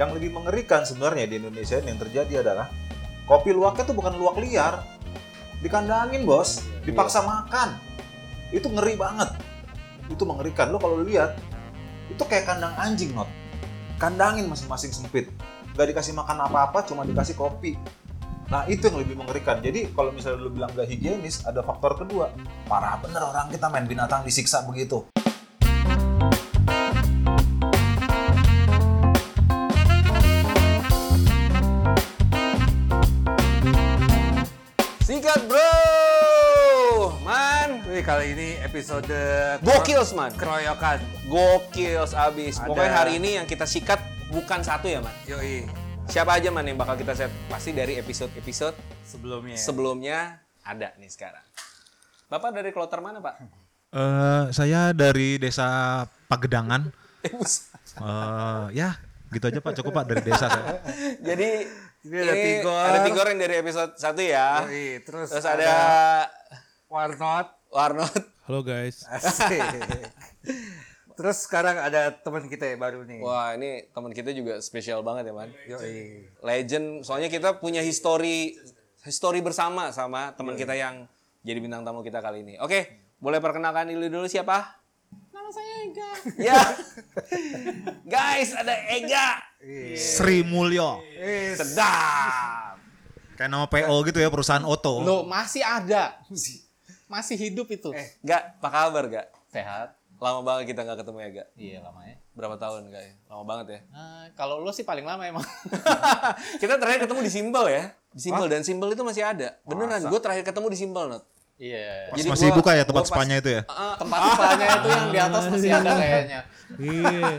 Yang lebih mengerikan sebenarnya di Indonesia ini yang terjadi adalah kopi luwaknya tuh bukan luwak liar. Dikandangin, Bos. Dipaksa makan. Itu ngeri banget. Itu mengerikan. Lo kalau lihat itu kayak kandang anjing, Not. Kandangin masing-masing sempit. Gak dikasih makan apa-apa, cuma dikasih kopi. Nah itu yang lebih mengerikan. Jadi kalau misalnya lu bilang gak higienis, ada faktor kedua. Parah bener orang kita main binatang disiksa begitu. Kali ini episode Gokils man, keroyokan. gokils abis. Ada- Pokoknya hari ini yang kita sikat bukan satu ya man. Yoi. Siapa aja man yang bakal kita set? Pasti dari episode-episode Sebelumnya. sebelumnya ada nih sekarang. Bapak dari kloter mana pak? Eh, saya dari desa Pagedangan. Eh. Eh, ya, gitu aja Pak. Cukup Pak dari desa saya. Jadi Ini ada Tigor. Ada Tigor yang dari episode 1 ya. Yoi. Terus, Terus ada Warnot. Warnot. Halo guys. Asik. Terus sekarang ada teman kita ya baru nih. Wah ini teman kita juga spesial banget ya man. Yoi. Legend. Soalnya kita punya history history bersama sama teman kita yang jadi bintang tamu kita kali ini. Oke, boleh perkenalkan diri dulu siapa? Nama saya Ega. ya. Guys, ada Ega. Sri Mulyo. Sedap. Kayak nama PO gitu ya, perusahaan oto. Lo masih ada. Masih hidup itu. Gak, apa kabar gak? Sehat. Lama banget kita nggak ketemu ya gak? Iya lama ya. Berapa tahun gak ya? Lama banget ya. Nah, kalau lo sih paling lama emang. kita terakhir ketemu di Simbol ya. Di Simbol dan Simbol itu masih ada. Beneran, gue terakhir ketemu di Simbol, Not. iya. Pas Jadi masih gua- buka ya tempat spanya itu ya? Tempat spanya itu yang di atas masih ada kayaknya. Iya.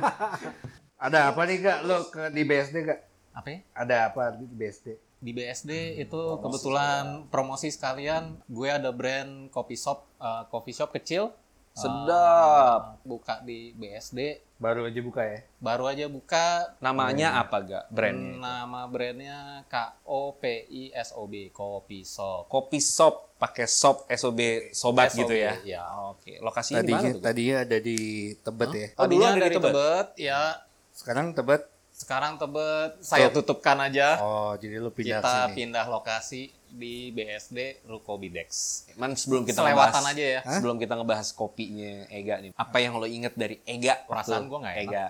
Ada apa nih gak lo ke di BSD gak? Apa ya? Ada apa di BSD? Di BSD itu kebetulan promosi sekalian. Gue ada brand coffee shop, eh, coffee shop kecil. Sedap. Eh, buka di BSD. Baru aja buka ya. Baru aja buka. Namanya apa gak brandnya? Nama brandnya K O P I S O B Coffee Shop. Kopi Shop pakai shop SOB sobat SOB, gitu ya. iya. Oke, lokasinya di Tadinya mana tuh? Tadinya ada di Tebet ya. Oh, dulu ada di Tebet? Tebet, ya. Sekarang Tebet. Sekarang Tebet saya tutupkan aja. Oh, jadi lo pindah kita sini. pindah lokasi di BSD Ruko Bidex. Man sebelum kita Selewatan ngebahas, aja ya. Sebelum kita ngebahas kopinya Ega nih. Apa yang lo inget dari Ega? Perasaan gua nggak. Ega.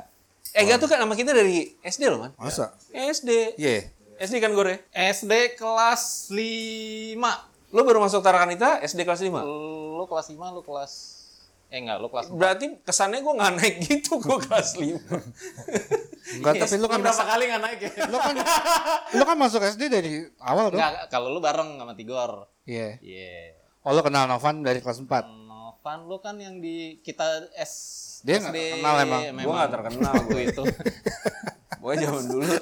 Ega tuh kan nama kita dari SD loh, Man. Masa? SD. Iya. SD kan gue SD kelas 5. Lo baru masuk Tarakanita SD kelas 5? Lu kelas 5, lu kelas eh enggak, lu kelas 4. Berarti kesannya gue nggak naik gitu, gue kelas 5. Enggak, tapi lo kan berapa kali nggak naik ya? lo kan lo kan masuk SD dari awal dong. Enggak, kalau lu bareng sama Tigor. Iya. Iya. Oh, lo kenal Novan dari kelas 4. Novan lu kan yang di kita S Dia nggak kenal emang. Gue nggak terkenal gue itu. Gue zaman dulu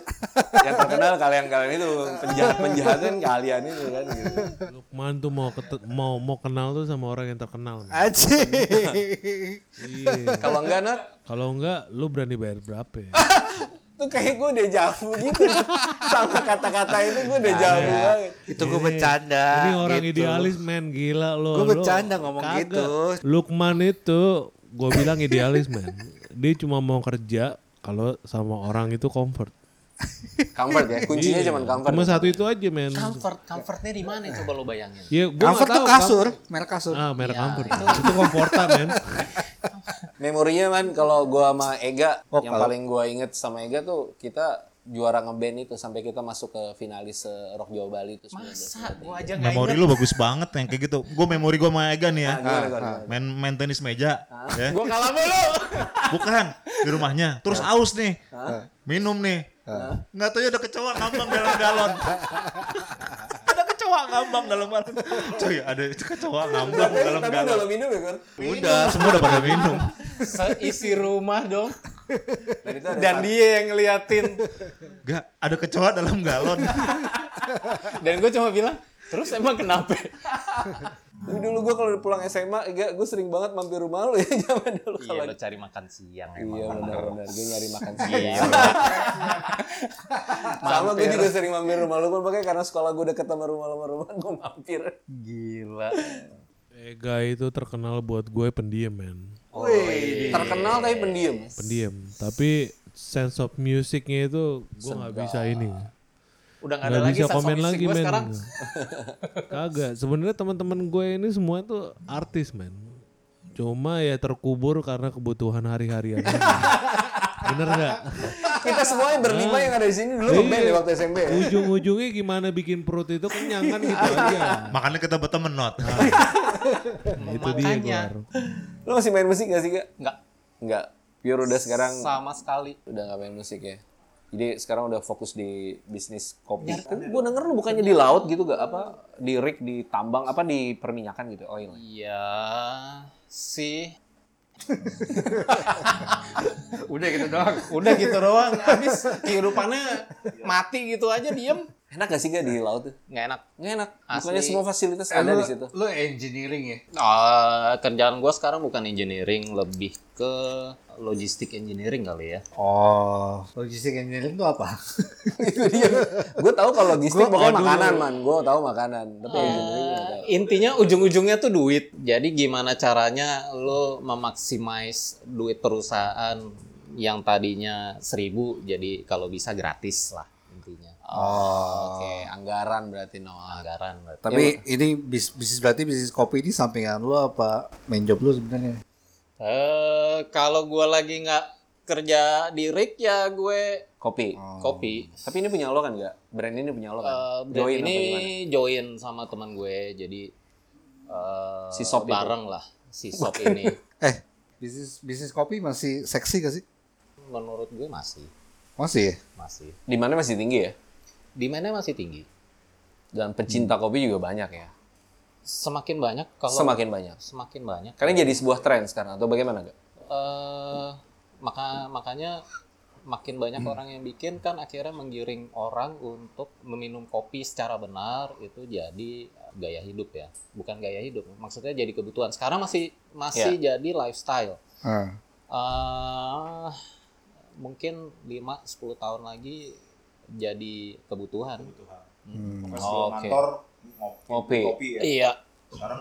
yang terkenal kalian-kalian itu penjahat-penjahat kan kalian itu kan gitu. Lukman tuh mau kete- mau mau kenal tuh sama orang yang terkenal. man. Aji. Iya. Kalau enggak Nat, Kalau enggak, lu berani bayar berapa ya? tuh kayak gue udah jauh gitu sama kata-kata itu gue udah jauh banget. Itu gue bercanda. Ini orang gitu. idealis men, gila lo. Gua Lo bercanda ngomong kagak. gitu. Lukman itu, gue bilang idealis men. Dia cuma mau kerja kalau sama orang itu comfort. Comfort ya, kuncinya Iya. cuma comfort. Cuma satu itu aja men. Comfort, comfortnya di mana coba lu bayangin? Ya, gua Comfort tuh kasur, merek kasur. Ah, merek Iya, comfort. Itu komfortan men. Memorinya man kalau gue sama Ega, Oh, yang kalau- paling gue inget sama Ega tuh kita juara ngeband itu sampai kita masuk ke finalis eh, Rock Jawa Bali itu. Masa gua aja Memori lu bagus banget yang kayak gitu. Gue memori gue sama Ega nih ya. gimana, gimana, Main main tenis meja, ya. Gue kalah mulu. Bukan di rumahnya. Terus aus nih. Minum nih. Nggak tahu ya ada kecoa ngambang dalam galon. ada kecoa ngambang dalam galon. Coy, ada kecoa ngambang dalam Tapi udah galon. minum ya kan? Udah, semua udah pada minum. Seisi rumah dong. Dan itu ada Dan dia yang ngeliatin. Gak, ada kecoa dalam galon. Dan gue cuma bilang, terus emang kenapa? Dulu gue kalau pulang SMA, gue sering banget mampir rumah lu ya zaman dulu. Iya, kalau lo cari makan siang emang. Iya benar-benar, gue nyari makan Iya. siang. Sama gue juga sering mampir rumah lu pun makanya karena sekolah gue deket sama rumah lu sama rumah gue mampir. Gila. Ega itu terkenal buat gue pendiam men. Terkenal tapi pendiam. Pendiam. Tapi sense of musicnya itu gue nggak bisa ini. Udah nggak ada Nggak lagi bisa sense of komen music lagi gue men. sekarang. Kagak. Sebenarnya teman-teman gue ini semua tuh artis men. Cuma ya terkubur karena kebutuhan hari-harian. Bener nggak? Kita semuanya berlima yang ada di sini dulu Iya. ngeband ya waktu SMP. ya. Ujung-ujungnya gimana bikin perut itu kenyang kan gitu aja. Makanya kita berteman not. Nah, itu dia. Gor. Lo masih main musik gak sih gak? Nggak. Enggak. Pure udah sekarang Sama sekali. udah gak main musik ya. Jadi sekarang udah fokus di bisnis kopi. Tapi gue denger lu bukannya di laut gitu gak? Apa di rig, di tambang, apa di perminyakan gitu? Oil. Iya sih. Udah gitu doang. Udah gitu doang. Habis kehidupannya mati gitu aja diem. Enak gak sih gak di laut tuh? Nggak enak. Nggak enak. Asli. Bukannya semua fasilitas Eh, ada lu, di situ. lu engineering ya? Eh, kerjaan gue sekarang bukan engineering, lebih ke logistik engineering kali ya. Oh, logistik engineering itu apa? itu dia. Gue tahu kalau logistik Gua- pokoknya dulu. makanan man. Gue tahu makanan. Tapi engineering nggak tahu. Intinya ujung-ujungnya tuh duit. Jadi gimana caranya lo memaksimais duit perusahaan yang tadinya seribu jadi kalau bisa gratis lah. Oh, Oke, anggaran berarti no. Anggaran. berarti. Tapi ini bis- bisnis berarti bisnis kopi ini sampingan lu apa main job lu sebenarnya? Eh kalau gue lagi nggak kerja di rig ya gue Kopi. kopi. Tapi ini punya lo kan nggak? Brand ini punya lo kan? Eh, brand Join ini join sama teman gue jadi eh Si Sop itu? bareng lah si Sop ini. Eh, bisnis bisnis kopi masih seksi gak sih? Menurut gue masih Masih ya? masih. Di mana masih tinggi ya? Demandnya masih tinggi. Dan pecinta kopi juga banyak ya. Semakin banyak kalau Semakin banyak. semakin banyak. Karena jadi sebuah tren sekarang atau bagaimana eh maka makanya makin banyak orang yang bikin kan akhirnya menggiring orang untuk meminum kopi secara benar itu jadi gaya hidup ya bukan gaya hidup maksudnya jadi kebutuhan sekarang masih masih jadi lifestyle Ah. eh mungkin 5-10 tahun lagi jadi kebutuhan Oh, Oke. Kopi. ya. iya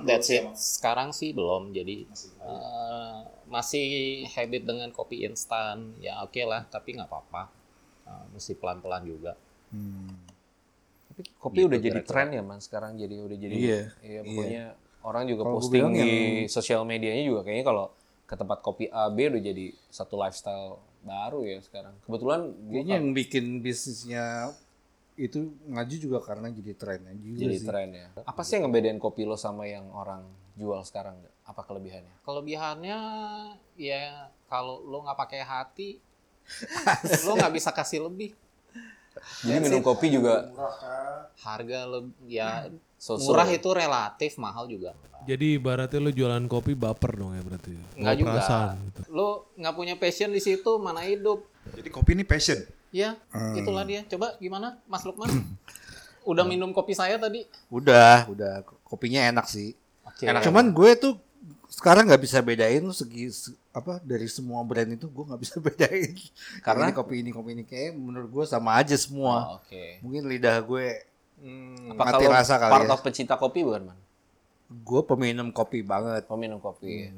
That's it. Sekarang sih belum. Jadi eh, masih habit dengan kopi instan. Ya oke lah, tapi nggak apa-apa. Eh, mesti pelan-pelan juga. Tapi kopi udah jadi tren ya man sekarang jadi udah jadi Iya, iya pokoknya orang juga gua posting di sosial medianya juga kayaknya kalau ke tempat kopi A B udah jadi satu lifestyle baru ya sekarang. Kebetulan Kayaknya yang bikin bisnisnya itu ngaju juga karena jadi trennya juga jadi sih. tren ya. Apa sih yang ngebedain kopi lo sama yang orang jual sekarang? Apa kelebihannya? Kelebihannya ya kalau lo nggak pakai hati, lo nggak bisa kasih lebih. Jadi minum kopi juga Harga lebih ya So-so murah ya? itu relatif, mahal juga. Jadi ibaratnya lo jualan kopi baper dong ya berarti. Nggak Bawa juga. perasaan gitu. Lo nggak punya passion di situ, mana hidup? Jadi kopi ini passion. Ya, itulah dia. Coba gimana, Mas Lukman? Udah minum kopi saya tadi? Udah, udah kopinya enak sih. Oke. Cuman gue tuh sekarang nggak bisa bedain lu segi se- apa dari semua brand itu gue nggak bisa bedain. Karena? ini kopi ini kopi ini kayak menurut gue sama aja semua. Oh, Oke. Mungkin lidah gue Hmm, Apa Mati kalau rasa kali part ya. of pecinta kopi bukan man? gue peminum kopi banget. Peminum kopi. ya?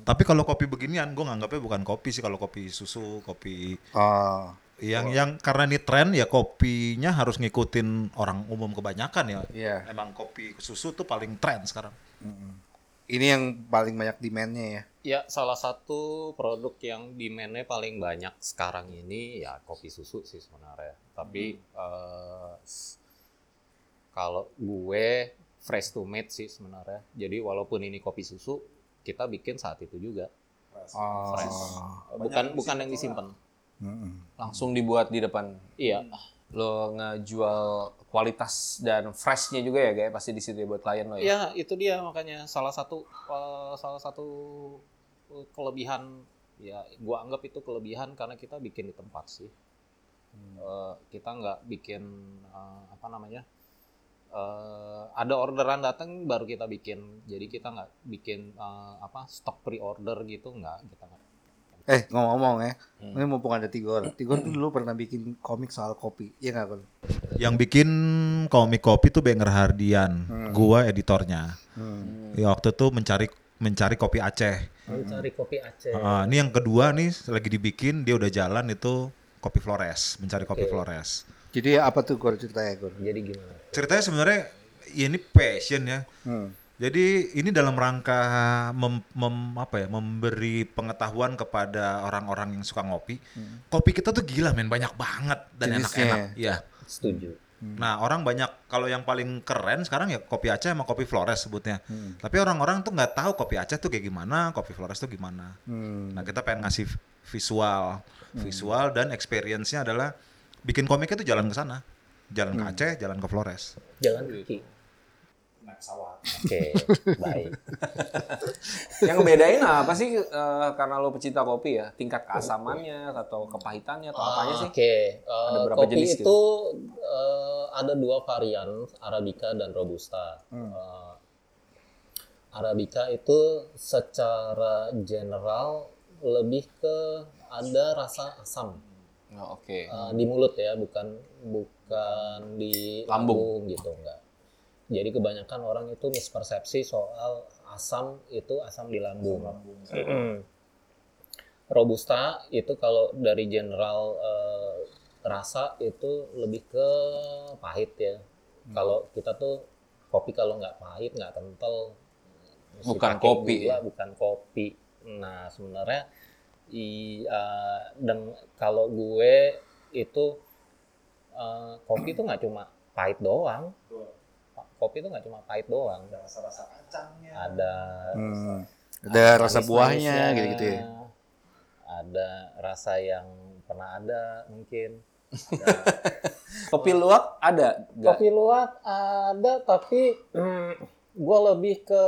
Tapi kalau kopi beginian, gue nganggapnya bukan kopi sih. Kalau kopi susu, kopi Oh, yang yang karena ini tren ya kopinya harus ngikutin orang umum kebanyakan ya. Iya. Emang kopi susu tuh paling tren sekarang. ini yang paling banyak demandnya ya. Ya, salah satu produk yang demand-nya paling banyak sekarang ini ya kopi susu sih sebenarnya. Tapi eh, s- kalau gue fresh to made sih sebenarnya. Jadi walaupun ini kopi susu, kita bikin saat itu juga. Oh. Fresh. Bukan bukan yang disimpan. Langsung dibuat di depan. Iya. Lo ngejual kualitas dan freshnya juga ya kayak pasti di situ ya buat klien lo ya. Ya, itu dia makanya salah satu eh, salah satu kelebihan ya gua anggap itu kelebihan karena kita bikin di tempat sih. Eh, kita nggak bikin eh, apa namanya? Eh, ada orderan datang baru kita bikin. Jadi kita nggak bikin eh, apa stok pre-order gitu nggak kita nggak. Eh ngomong-ngomong ya, ini mumpung ada Tigor. Tigor tuh dulu pernah bikin komik soal kopi, iya nggak Kon? Yang bikin komik kopi tuh Benger Hardian, gua editornya. Ya, waktu itu mencari mencari kopi Aceh. Cari kopi Aceh. Ah, ini yang kedua nih lagi dibikin, dia udah jalan itu kopi Flores, mencari kopi Flores. Jadi apa tuh Gor ceritanya Gor? Jadi gimana? Ceritanya sebenarnya ya ini passion ya. Jadi ini dalam rangka mem, mem- apa ya, memberi pengetahuan kepada orang-orang yang suka ngopi. Kopi kita tuh gila men, banyak banget dan enak-enak. Iya. Setuju. Nah orang banyak kalau yang paling keren sekarang ya kopi Aceh sama kopi Flores sebutnya. Tapi orang-orang tuh nggak tahu kopi Aceh tuh kayak gimana, kopi Flores tuh gimana. Nah kita pengen ngasih visual, visual dan experience-nya adalah bikin komiknya tuh jalan ke sana, jalan ke Aceh, jalan ke Flores. Jalan kaki. Oke, baik. Yang ngebedain apa sih eh, karena lo pecinta kopi ya? Tingkat keasamannya atau kepahitannya atau apanya sih? Oke, eh, Ada berapa kopi jenis gitu? itu eh, ada dua varian, Arabica dan Robusta. Eh, Arabica itu secara general lebih ke ada rasa asam Oh, Oke. Eh, di mulut ya, bukan bukan di Lambung. lambung, gitu enggak. Jadi kebanyakan orang itu mispersepsi soal asam itu asam di lambung. Robusta itu kalau dari general eh, rasa itu lebih ke pahit ya. Kalau kita tuh kopi kalau nggak pahit nggak kental. Bukan kopi gula, ya? bukan kopi. Nah sebenarnya i eh, dan kalau gue itu eh, kopi itu nggak cuma pahit doang. Kopi itu nggak cuma pahit doang. Ada rasa-rasa kacangnya. Ada Hmm. Ada rasa buahnya gitu-gitu ya. Ada rasa yang pernah ada mungkin. Kopi luwak ada? Kopi luwak ada tapi hmm, gue lebih ke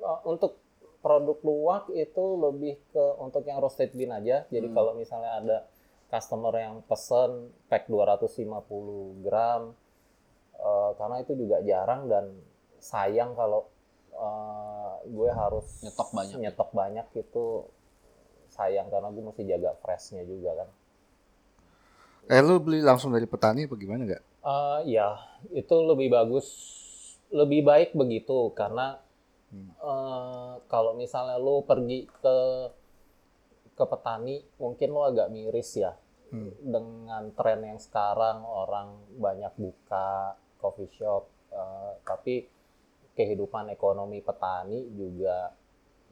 uh, untuk produk luwak itu lebih ke untuk yang roasted bean aja. Jadi kalau misalnya ada customer yang pesen pack 250 gram uh, karena itu juga jarang dan sayang kalau uh, gue harus Nyetok banyak. nyetok banyak itu sayang karena gue mesti jaga freshnya juga kan. Eh lu beli langsung dari petani apa gimana nggak? Eh, ya, itu lebih bagus, lebih baik begitu karena eh, kalau misalnya lo pergi ke ke petani, mungkin lo agak miris ya. Dengan tren yang sekarang orang banyak buka coffee shop, eh, tapi kehidupan ekonomi petani juga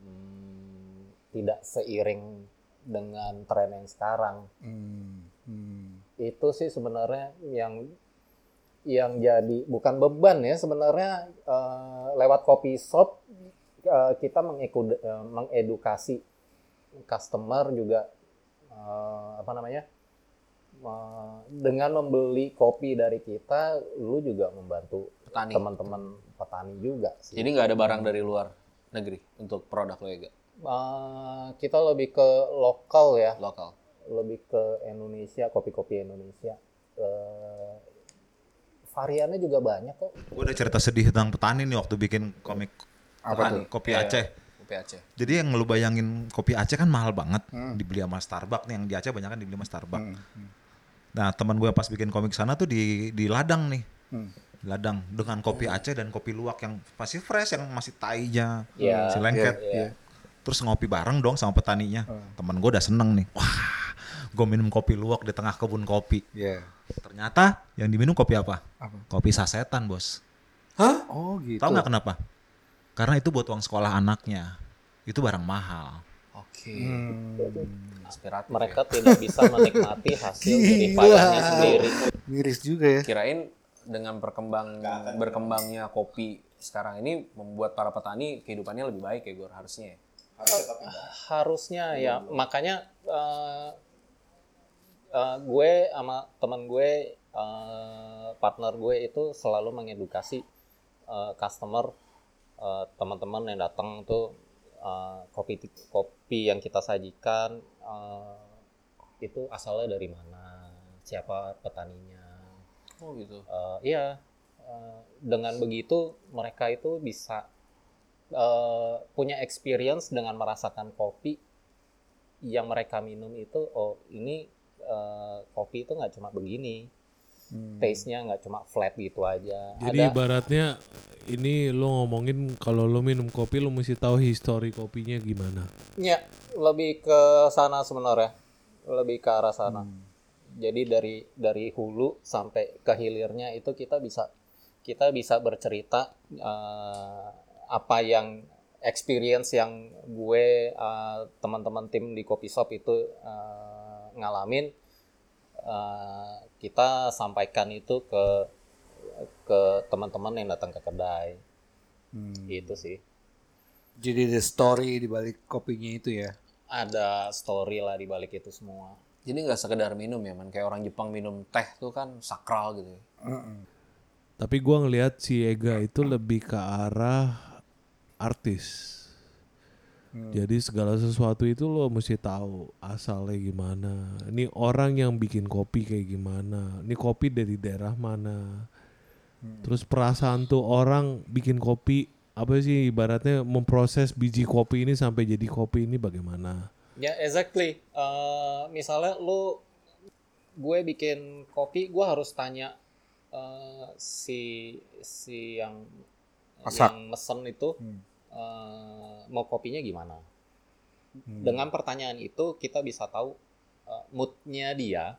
hmm, tidak seiring dengan tren yang sekarang. Itu sih sebenarnya yang yang jadi bukan beban ya sebenarnya eh, lewat kopi shop eh, kita mengeku- eh, mengedukasi customer juga eh, apa namanya eh, dengan membeli kopi dari kita lu juga membantu Petani. teman-teman petani juga sih. Jadi nggak ada barang dari luar negeri untuk produk lo ya? Eh, kita lebih ke lokal ya Lokal. lebih ke Indonesia kopi-kopi Indonesia Eh, variannya juga banyak kok Gue ada cerita sedih tentang petani nih waktu bikin komik Apa tuh? kopi Aceh. Kopi Aceh. Jadi yang lu bayangin kopi Aceh kan mahal banget dibeli sama Starbucks nih yang di Aceh banyak kan dibeli sama Starbucks. Nah teman gue pas bikin komik sana tuh di di ladang nih, Di ladang dengan kopi Aceh dan kopi luwak yang masih fresh yang masih tainya, Iya, si lengket. iya. Terus ngopi bareng dong sama petaninya. Temen gue udah seneng nih. Wah, gue minum kopi luwak di tengah kebun kopi. Iya. Ternyata yang diminum kopi apa? Apa? Kopi sasetan bos. Oh gitu. Tahu nggak kenapa? Karena itu buat uang sekolah anaknya. Itu barang mahal. Oke. Hmm. Inspiratif. mereka tidak bisa menikmati hasil dari payahnya sendiri Miris juga ya. ya. Kirain dengan berkembang berkembangnya kopi sekarang ini membuat para petani kehidupannya lebih baik ya Gor harusnya ya. harusnya ya makanya eh, eh, gue sama teman gue eh, partner gue itu selalu mengedukasi eh, customer eh, teman-teman yang datang tuh eh, kopi kopi yang kita sajikan eh, itu asalnya dari mana siapa petaninya Oh gitu. Eh, iya Eh, dengan begitu mereka itu bisa eh, punya experience dengan merasakan kopi yang mereka minum itu oh ini eh, kopi itu nggak cuma begini. Taste-nya nggak cuma flat gitu aja. Jadi ada ibaratnya ini lo ngomongin kalau lo minum kopi lo mesti tahu histori kopinya gimana. ya lebih ke sana sebenarnya. Lebih ke arah sana. Jadi dari dari hulu sampai ke hilirnya itu kita bisa kita bisa bercerita eh, apa yang experience yang gue eh, teman-teman tim di Kopi Shop itu eh, ngalamin eh, kita sampaikan itu ke ke teman-teman yang datang ke kedai gitu sih Jadi the story di balik kopinya itu ya. ada story lah di balik itu semua Jadi nggak sekedar minum ya, man. Kayak orang Jepang minum teh tuh kan sakral gitu. ya. Tapi gua ngelihat si Ega itu lebih ke arah artis. Jadi segala sesuatu itu lo mesti tahu asalnya gimana. Ini orang yang bikin kopi kayak gimana. Ini kopi dari daerah mana. Terus perasaan tuh orang bikin kopi apa sih ibaratnya memproses biji kopi ini sampai jadi kopi ini bagaimana? Ya, exactly. Eh, misalnya lu gue bikin kopi, gue harus tanya eh, si si yang Masak. yang mesen itu eh, mau kopinya gimana. Dengan pertanyaan itu kita bisa tahu eh, moodnya dia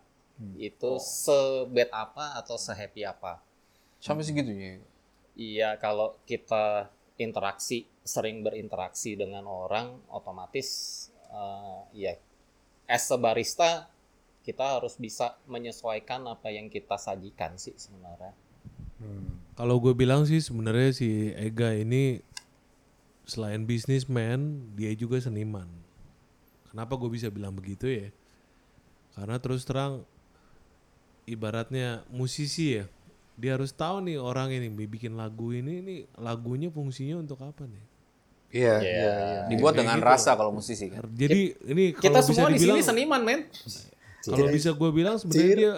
itu sebad apa atau sehappy apa. Sampai segitunya. Iya, kalau kita interaksi, sering berinteraksi dengan orang, otomatis eh, ya as a barista kita harus bisa menyesuaikan apa yang kita sajikan sih sebenarnya. Kalau gue bilang sih sebenarnya si Ega ini selain bisnisman dia juga seniman. Kenapa gue bisa bilang begitu ya? Karena terus terang ibaratnya musisi ya, dia harus tahu nih orang ini bikin lagu ini ini lagunya fungsinya untuk apa nih? Iya, Iya. iya, iya. Dibuat dengan rasa kalau musisi kan. Jadi ini Kita kalau bisa semua di sini seniman, men. kalau bisa gue bilang sebenarnya dia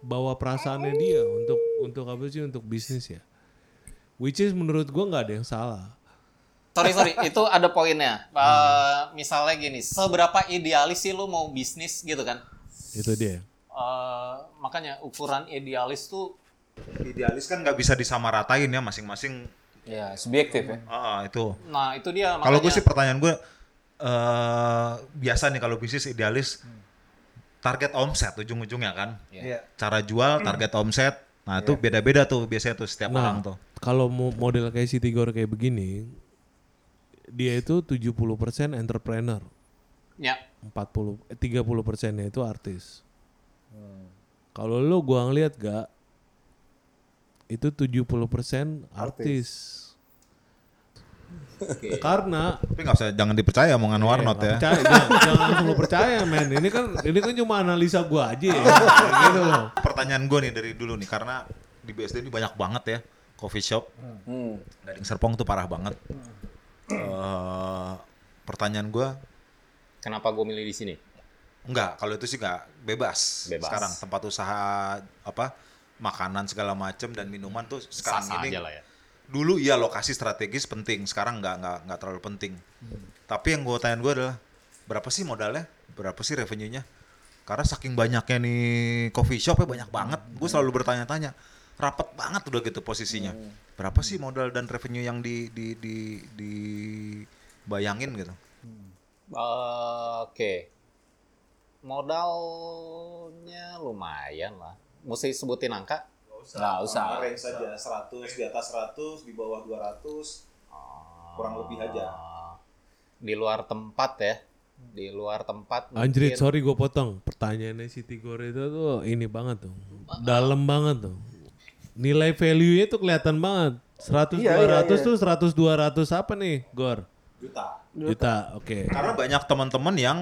bawa perasaannya dia untuk untuk apa sih untuk bisnis ya. Which is menurut gue nggak ada yang salah. Sorry, sorry, itu ada poinnya. Eh, misalnya gini, seberapa idealis sih lu mau bisnis gitu kan? Itu dia. Eh, makanya ukuran idealis tuh Idealis kan nggak bisa disamaratain ya masing-masing. Ya, subjektif ya. Ah, itu. nah itu dia Kalau gue makanya sih pertanyaan gue eh biasa nih kalau bisnis idealis target omset ujung-ujungnya kan. Iya. Cara jual, target omset. Nah, itu beda-beda tuh biasanya tuh setiap Nah, orang tuh. kalau mo- model kayak si Tigor kayak begini, dia itu 70% entrepreneur, ya 40 eh, 30 persennya itu artis. Kalau lo gua ngeliat gak, itu 70% artis. Karena Tapi nggak usah jangan dipercaya omongan Warnot nggak ya. percaya, jangan, jangan langsung lo percaya men. Ini kan ini kan cuma analisa gua aja ya. Gitu loh. Pertanyaan gue nih dari dulu nih karena di BSD ini banyak banget ya coffee shop. Hmm. Gading Serpong tuh parah banget. Eh, pertanyaan gue kenapa gue milih di sini? Enggak, kalau itu sih enggak bebas. Bebas. Sekarang tempat usaha apa makanan segala macam dan minuman tuh sekarang Sah-sah ini aja lah ya. dulu iya lokasi strategis penting, sekarang nggak nggak nggak terlalu penting. Tapi yang gue tanya gue adalah berapa sih modalnya, berapa sih revenue-nya? Karena saking banyaknya nih coffee shop ya banyak banget, gue selalu bertanya-tanya, rapet banget udah gitu posisinya. Berapa sih modal dan revenue yang di di di dibayangin gitu? Eh, Oke. Modalnya lumayan lah. Mesti sebutin angka? Nggak usah. Range saja 100 di atas 100 di bawah 200 kurang lebih aja. Di luar tempat ya. Di luar tempat Anjrit, mungkin- sorry gue potong. Pertanyaannya si Tigor itu tuh ini banget tuh. Dalam banget tuh. Nilai value-nya tuh kelihatan banget. 100 200 tuh 100 200 apa nih, Gor? Juta. Juta. Oke. Karena banyak teman-teman yang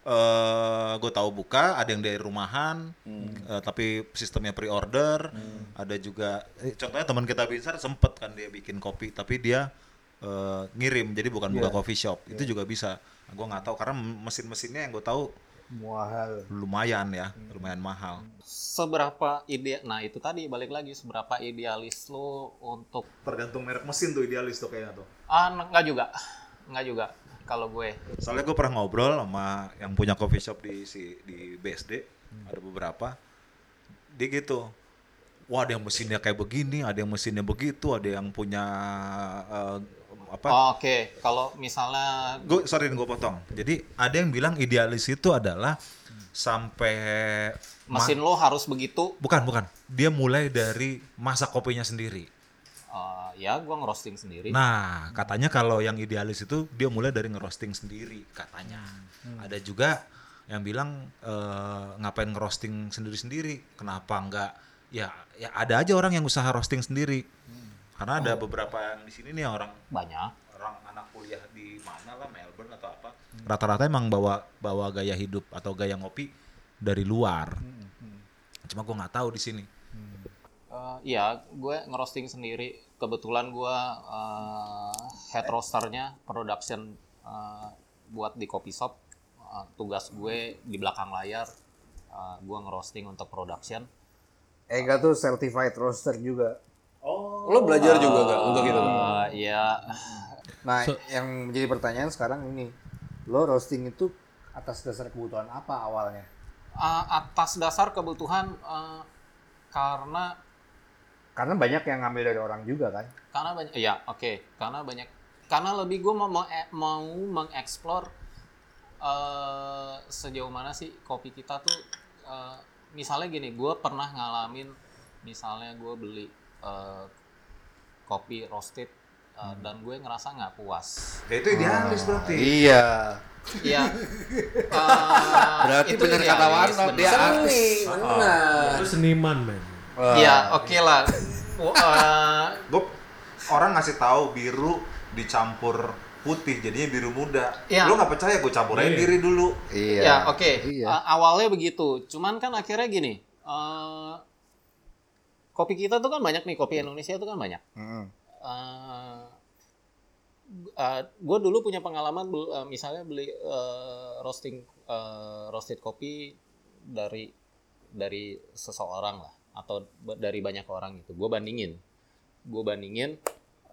eh gue tahu buka, ada yang dari rumahan, eh, tapi sistemnya pre-order, ada juga, eh, contohnya teman kita Binsar sempet kan dia bikin kopi, tapi dia eh, ngirim, jadi bukan buka coffee shop, itu juga bisa. Nah, gue nggak tahu karena mesin-mesinnya yang gue tahu Mahal. lumayan ya, lumayan mahal. seberapa ide nah itu tadi balik lagi seberapa idealis lo untuk Tergantung merek mesin tuh idealis tuh kayaknya tuh. ah enggak juga enggak juga kalau gue Soalnya gue pernah ngobrol sama yang punya coffee shop di si di BSD, ada beberapa. Dia gitu. Wah, ada yang mesinnya kayak begini, ada yang mesinnya begitu, ada yang punya eh, apa Oke, kalau misalnya gue sorry gue potong. Jadi ada yang bilang idealis itu adalah sampai mesin lo harus begitu, bukan bukan. Dia mulai dari masak kopinya sendiri. eh, ya gua ngerosting sendiri. Nah, katanya kalau yang idealis itu dia mulai dari ngerosting sendiri katanya. Ada juga yang bilang eh, ngapain ngerosting sendiri-sendiri? Kenapa enggak? Ya, ya ada aja orang yang usaha roasting sendiri. Karena ada beberapa yang di sini nih orang Banyak. orang anak kuliah di mana lah Melbourne atau apa rata-rata emang bawa bawa gaya hidup atau gaya ngopi dari luar cuma gue nggak tahu di sini Eh, Iya, gue ngerosting sendiri. Kebetulan gue eh, head roasternya production eh, buat di coffee shop. Eh, tugas gue di belakang layar, eh, gue ngerosting untuk production. Ega tuh certified roaster juga. Lo belajar juga gak untuk itu? Eh, Iya, Nah, yang menjadi pertanyaan sekarang ini, lo roasting itu atas dasar kebutuhan apa awalnya? Eh, atas dasar kebutuhan eh, karena Karena banyak yang ngambil dari orang juga kan. karena banyak ya oke karena banyak karena lebih gue mau mau, mau mengeksplor eh, sejauh mana sih kopi kita tuh eh, misalnya gini gue pernah ngalamin misalnya gue beli eh, kopi roasted eh, dan gue ngerasa nggak puas ya itu idealis berarti Iya. ya Berarti benar kata Warno, dia artis. benar. Itu seniman, men. ya oke lah W- eh, gue orang ngasih tahu biru dicampur putih jadinya biru muda Iya. lo nggak percaya gue campurin diri dulu Iya. Ya oke. Iya. A- awalnya begitu. Cuman kan akhirnya gini. eh, kopi kita tuh kan banyak nih kopi Indonesia tuh kan banyak. Mm. gue dulu punya pengalaman bel- eh, misalnya beli eh, roasting eh, roasted kopi dari dari seseorang lah atau dari banyak orang itu. Gue bandingin, gue bandingin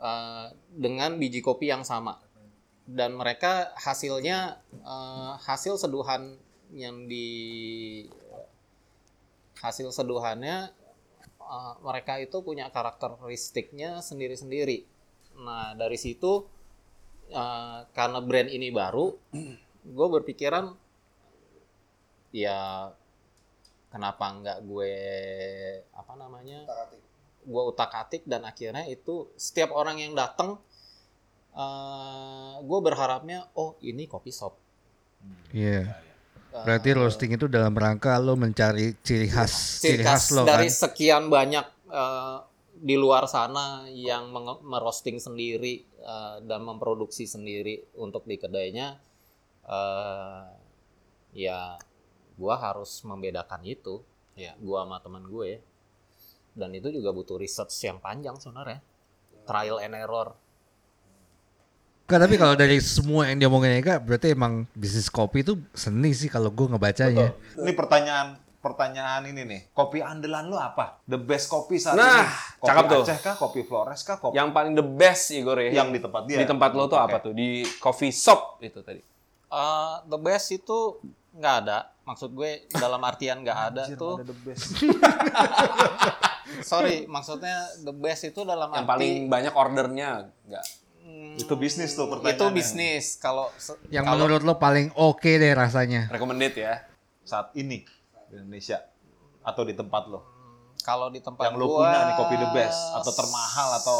eh, dengan biji kopi yang sama dan mereka hasilnya eh, hasil seduhan yang di hasil seduhannya eh, mereka itu punya karakteristiknya sendiri-sendiri. Nah dari situ eh, karena brand ini baru, gue berpikiran ya kenapa nggak gue apa namanya gue utak atik dan akhirnya itu setiap orang yang datang eh gue berharapnya oh ini kopi shop Iya. Berarti roasting itu dalam rangka lo mencari ciri khas, ciri khas lo dari kan. sekian banyak eh, di luar sana yang merosting sendiri eh, dan memproduksi sendiri untuk di kedainya eh, ya gua harus membedakan itu ya gua sama teman gue. Dan itu juga butuh research yang panjang sebenarnya. Trial and error Kan, tapi kalau dari semua yang dia omongin Ega, berarti emang bisnis kopi itu seni sih kalau gue ngebacanya. Ini pertanyaan pertanyaan ini nih. Kopi andalan lu apa? The best kopi saat Nah, ini. Kopi cakep tuh. Aceh kah? Kopi Flores kah? Kopi Yang paling the best Igor ya. Yang di tempat dia. Di tempat lo tuh apa Oke. tuh? Di coffee shop itu tadi. Eh, the best itu nggak ada maksud gue dalam artian nggak ada Anjir, tuh ada the best. sorry maksudnya the best itu dalam Yang arti paling banyak ordernya enggak. Itu bisnis tuh itu pertanyaannya. bisnis kalau Yang kalau- menurut lo paling oke deh rasanya. Recommended ya. Saat ini di Indonesia atau di tempat lo. kalau di tempat Yang lo gua, punya nih kopi the best atau termahal atau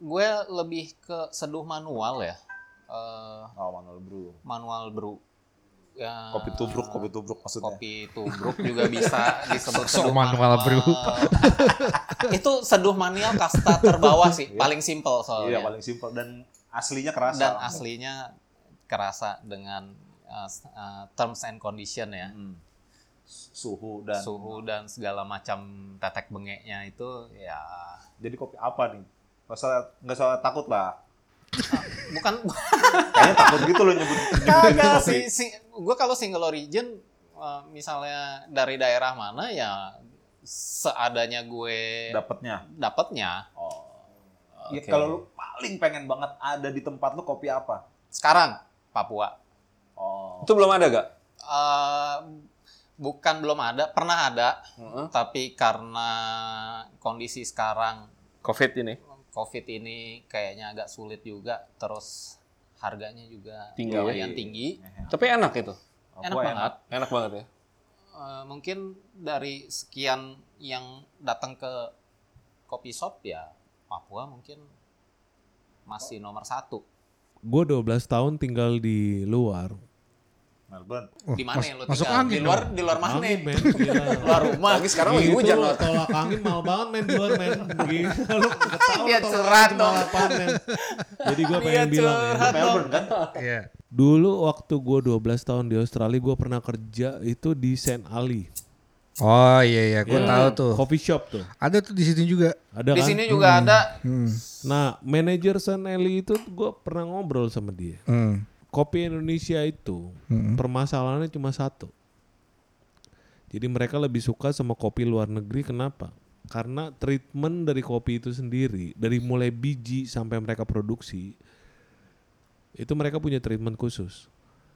gue lebih ke seduh manual ya Eh, oh manual brew. manual brew ya, Kopi tubruk, kopi tubruk maksudnya. kopi tubruk juga bisa disebut seduh manual brew. itu seduh manual kasta terbawah sih paling simple Iya, soalnya paling simpel dan aslinya kerasa. dan aslinya kerasa dengan uh, uh, terms and condition ya Hmm. Suhu dan suhu dan segala macam tetek bengeknya itu ya jadi kopi apa nih? Nggak usah, usah takut lah. bukan Kayaknya takut gitu loh nyebut kagak sih gue kalau single origin uh, misalnya dari daerah mana ya seadanya gue Dapatnya. dapatnya Oh. Ya, Oke. kalau lu paling pengen banget ada di tempat lu kopi apa? sekarang Papua Oh. Itu belum ada gak? Eh, bukan belum ada pernah ada tapi karena kondisi sekarang Covid ini. Covid ini kayaknya agak sulit juga terus harganya juga Tinggi. lumayan tinggi Tapi enak itu. enak Papua banget Enak banget ya. Eh, mungkin dari sekian yang datang ke kopi shop ya Papua mungkin masih nomor satu Gue 12 tahun tinggal di luar. Melbourne. di mana mas- yang lu masuk tinggal? angin di luar dong. di luar mana Angin, men. Luar rumah Lagi sekarang lagi Gitu hujan loh, tolak angin mahal banget men di luar men. Gila lu ketawa Dia curhat angin dong. men. Jadi gue Dia pengen bilang ya. Melbourne kan? Iya. Dulu waktu gue 12 tahun di Australia gue pernah kerja itu di Saint Ali. Oh iya iya, gue Ya, tahu tuh. Coffee shop tuh. Ada tuh di sini juga. Ada di kan? sini juga ada Hmm. Nah, manajer Saint Ali itu gue pernah ngobrol sama dia. Hmm. Kopi Indonesia itu permasalahannya cuma satu. Jadi mereka lebih suka sama kopi luar negeri kenapa? Karena treatment dari kopi itu sendiri dari mulai biji sampai mereka produksi itu mereka punya treatment khusus.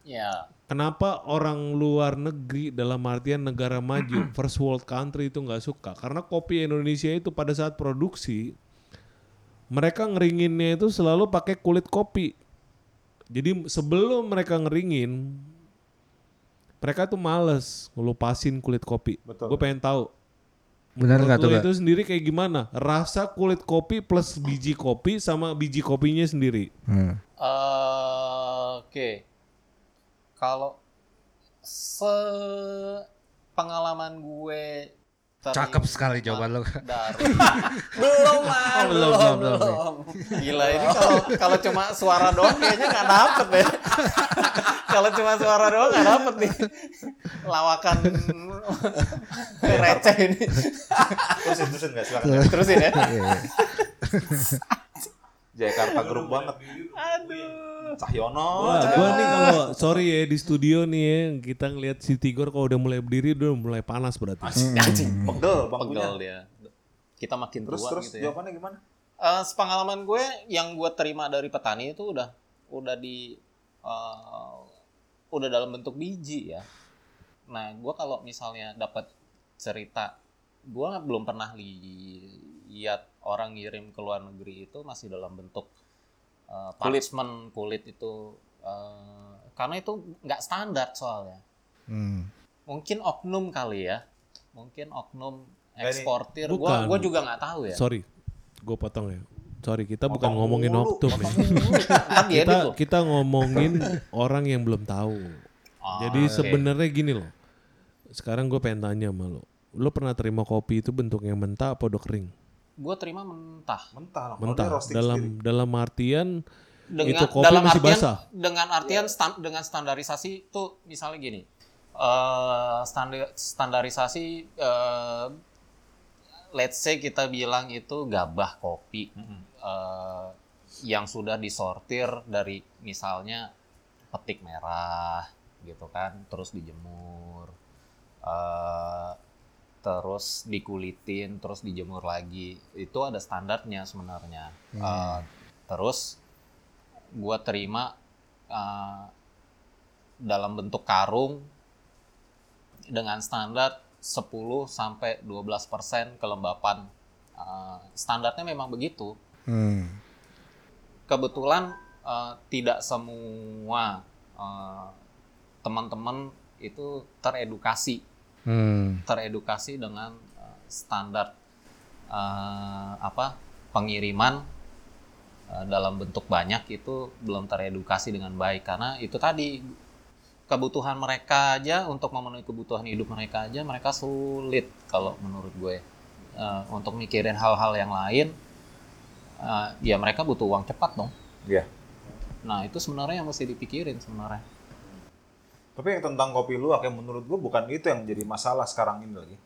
ya Kenapa orang luar negeri dalam artian negara maju first world country itu nggak suka? Karena kopi Indonesia itu pada saat produksi mereka ngeringinnya itu selalu pakai kulit kopi. Jadi sebelum mereka ngeringin mereka tuh males ngelupasin kulit kopi. Betul. Gue pengen tahu. Benar nggak menurut tuh? itu sendiri kayak gimana? Rasa kulit kopi plus biji kopi sama biji kopinya sendiri. Hmm. Eh, Oke, kalau se pengalaman gue terima Cakep sekali jawaban lo. belum lah, Oh, belum, belum, belum. Gila ini kalau kalau cuma suara doang kayaknya nggak dapet deh. kalau cuma suara doang nggak dapet nih. Lawakan receh ini. Terusin, terusin nggak silakan. Terusin ya. Iya. Jakarta grup banget. Aduh. Cahyono. Wah, gua nih kalau sorry ya di studio nih ya kita ngelihat si Tigor kalau udah mulai berdiri udah mulai panas berarti. Anjing. Pegel bangkunya. Pegel dia. Kita makin Terus tua terus gitu ya. jawabannya gimana? Eh, sepengalaman gue yang gue terima dari petani itu udah udah di eh, udah dalam bentuk biji ya. Nah, gue kalau misalnya dapat cerita, gue belum pernah li- lihat orang ngirim ke luar negeri itu masih dalam bentuk eh, Kulit. parchment kulit itu eh, karena itu nggak standar soalnya. Hmm. Mungkin oknum kali ya, mungkin oknum eksportir. Gue Bukan. gue juga nggak tahu ya. Sorry, gue potong ya. Sorry, kita bukan Potong ngomongin mulu, Oktum ya. Kita kita ngomongin orang yang belum tahu. Ah, Jadi oke. sebenarnya gini loh. Sekarang gue pengen tanya sama lo. Lo pernah terima kopi itu bentuknya mentah apa udah kering? Gue terima mentah Mentah lah. Mentah. Dalam sendiri. dalam artian dengan itu kopi dalam masih artian basah. dengan artian stan- dengan standarisasi itu misalnya gini eh standar standarisasi eh let's say kita bilang itu gabah kopi eh, yang sudah disortir dari misalnya petik merah gitu kan terus dijemur eh terus dikulitin terus dijemur lagi. Itu ada standarnya sebenarnya. Eh, terus gua terima eh, dalam bentuk karung dengan standar 10 sampai 12% kelembapan. Eh, standarnya memang begitu. Hmm. kebetulan eh, tidak semua eh, teman-teman itu teredukasi Hmm. teredukasi dengan eh, standar eh, apa pengiriman eh, dalam bentuk banyak itu belum teredukasi dengan baik karena itu tadi kebutuhan mereka aja untuk memenuhi kebutuhan hidup mereka aja mereka sulit kalau menurut gue Eh, untuk mikirin hal-hal yang lain eh, ya mereka butuh uang cepat dong Iya. nah itu sebenarnya yang mesti dipikirin sebenarnya Tapi yang tentang kopi luwak yang menurut gue bukan itu yang jadi masalah sekarang ini lagi.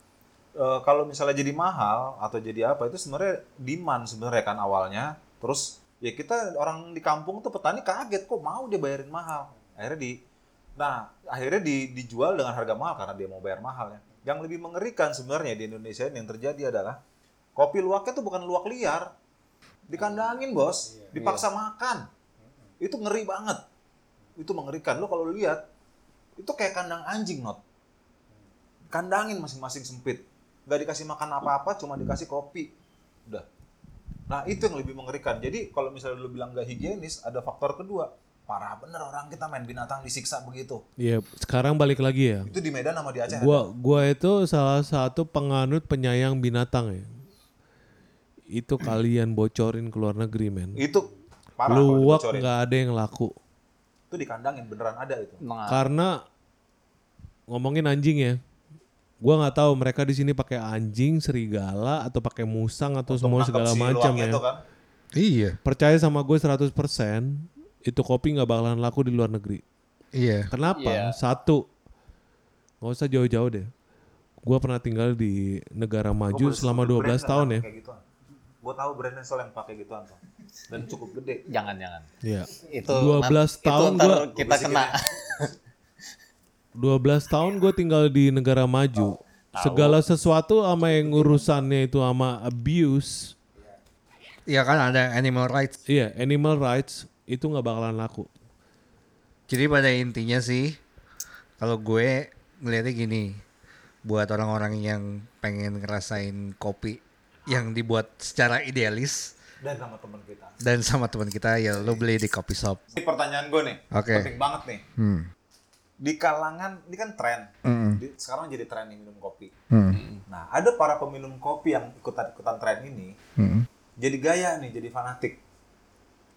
Eh, kalau misalnya jadi mahal atau jadi apa itu sebenarnya demand sebenarnya kan awalnya. Terus ya kita orang di kampung tuh petani kaget kok mau dia bayarin mahal. Akhirnya di nah akhirnya di, dijual dengan harga mahal karena dia mau bayar mahal ya. Yang lebih mengerikan sebenarnya di Indonesia ini yang terjadi adalah kopi luwaknya tuh bukan luwak liar. Dikandangin, Bos. Dipaksa makan. Itu ngeri banget. Itu mengerikan. Lo kalau lihat itu kayak kandang anjing not kandangin masing-masing sempit nggak dikasih makan apa-apa cuma dikasih kopi udah Nah itu yang lebih mengerikan. Jadi kalau misalnya lu bilang gak higienis, ada faktor kedua. Parah bener orang kita main binatang disiksa begitu. Iya, sekarang balik lagi ya. Itu di Medan sama di Aceh. Gua gua itu salah satu penganut penyayang binatang ya. Itu kalian bocorin ke luar negeri men. ada. Itu parah Luwak nggak ada yang laku. Itu dikandangin beneran ada itu. Nah, Karena ngomongin anjing ya. Gua nggak tahu mereka di sini pakai anjing, serigala atau pakai musang atau semua Nangkep segala si macam ya. itu kan. Iya, Percaya sama gue 100% itu kopi nggak bakalan laku di luar negeri. iya. Kenapa? Iya. Satu, nggak usah jauh-jauh deh. Gua pernah tinggal di negara maju selama 12 tahun ya. Kayak gituan. Gue tahu brand Nestle yang pakai gituan Tom. Dan cukup gede. jangan jangan. Iya. Itu 12 nat- tahun itu gua- kita kena. 12 tahun gue tinggal di negara maju. Segala sesuatu sama yang urusannya itu sama abuse, Iya kan ada animal rights. iya animal rights itu nggak bakalan laku. Jadi pada intinya sih, kalau gue ngeliatnya gini, buat orang-orang yang pengen ngerasain kopi yang dibuat secara idealis Dan sama teman kita. dan sama teman kita ya lo beli di kopi shop. Ini pertanyaan gue nih. Oke. Penting banget nih. Hmm. Di kalangan, ini kan tren. Mm-mm. Di- sekarang jadi tren nih minum kopi. Hmm. Nah, ada para peminum kopi yang ikutan-ikutan tren ini, Hmm. jadi gaya nih, jadi fanatik.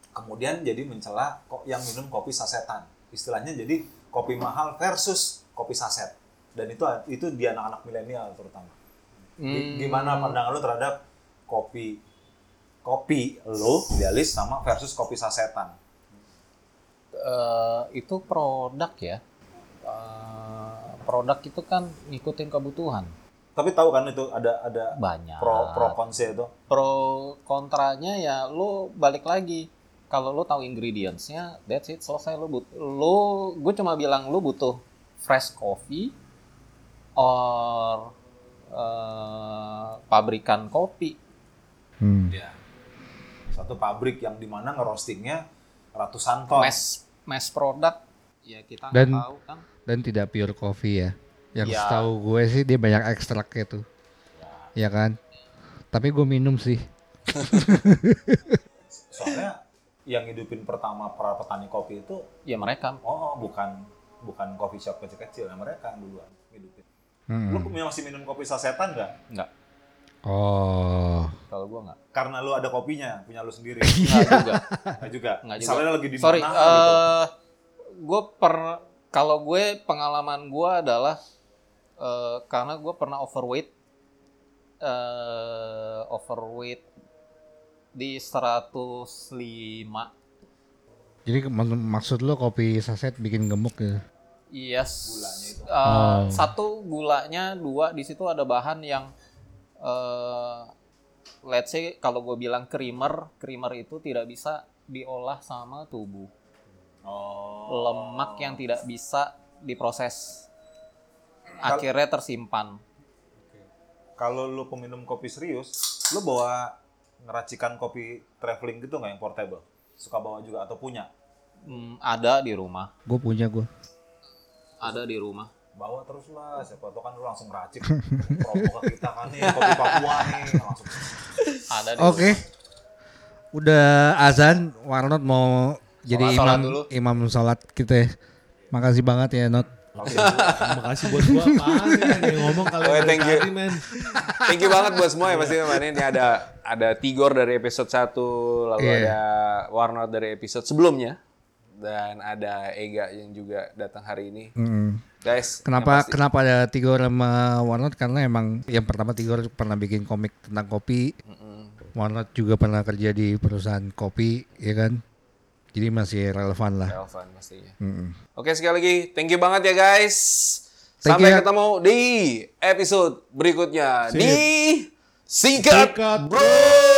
Kemudian jadi mencela kok yang minum kopi sasetan. Istilahnya jadi kopi mahal versus kopi saset. Dan itu itu di anak-anak milenial terutama. Gi- Gimana pandangan lu terhadap kopi kopi lo idealis sama versus kopi sasetan? Eh, itu produk ya. Eh, produk itu kan ngikutin kebutuhan. Tapi tahu kan itu ada ada Banyak. pro pro kontra itu. pro kontranya ya lu balik lagi kalau lu tahu ingredientsnya that's it selesai lu but lu gue cuma bilang lu butuh fresh coffee or eh, pabrikan kopi Hmm. Ya. Satu pabrik yang di mana ngerostingnya ratusan ton. mass mass product ya kita Dan- tahu kan Dan tidak pure coffee ya. Yang Ya. setahu gue sih dia banyak ekstraknya tuh. Ya kan? Tapi gue minum sih. Soalnya yang hidupin pertama para petani kopi itu ya mereka oh bukan bukan coffee shop kecil-kecil ya mereka duluan. Hmm. Lu masih minum kopi sasetan nggak? nggak Oh. kalau gua nggak Karena lu ada kopinya, punya lu sendiri. nggak juga Nggak juga. Nggak juga. Misalnya lagi di sorry mana eh gitu. gue per kalau gue pengalaman gue adalah eh, karena gue pernah overweight eh overweight di 105 Jadi mak- maksud lo kopi saset bikin gemuk ya? Yes Eh, Oh. satu gulanya dua di situ ada bahan yang eh let's say kalau gue bilang creamer creamer itu tidak bisa diolah sama tubuh Oh. lemak yang tidak bisa diproses akhirnya tersimpan Kalau lu peminum kopi serius, lu bawa ngeracikan kopi traveling gitu nggak yang portable? Suka bawa juga atau punya? Hmm, ada di rumah Gue punya gue. Ada di rumah Bawa terus lah, siapa tahu kan lu langsung racik promo ke kita kan nih, kopi Papua nih, langsung ada di Oke. Udah azan, Warnot mau jadi Sholat imam dulu. imam sholat kita. ya. Makasih banget ya Not. Makasih buat gua apaan ya yang ngomong kalian Oh, thank you. tadi men. Thank you banget buat semua ya pasti mana ini ada ada Tigor dari episode 1, lalu Iya. ada Warnot dari episode sebelumnya dan ada Ega yang juga datang hari ini. Mm. Guys, Kenapa pasti- kenapa ada Tigor sama Warnot? Karena emang yang pertama Tigor pernah bikin komik tentang kopi. Warnot juga pernah kerja di perusahaan kopi, ya kan? Jadi masih relevan lah. relevan pastinya. Mm-mm. Oke sekali lagi, thank you banget ya guys. Thank Sampai you ya. ketemu di episode berikutnya di Singkat Singkat Bro.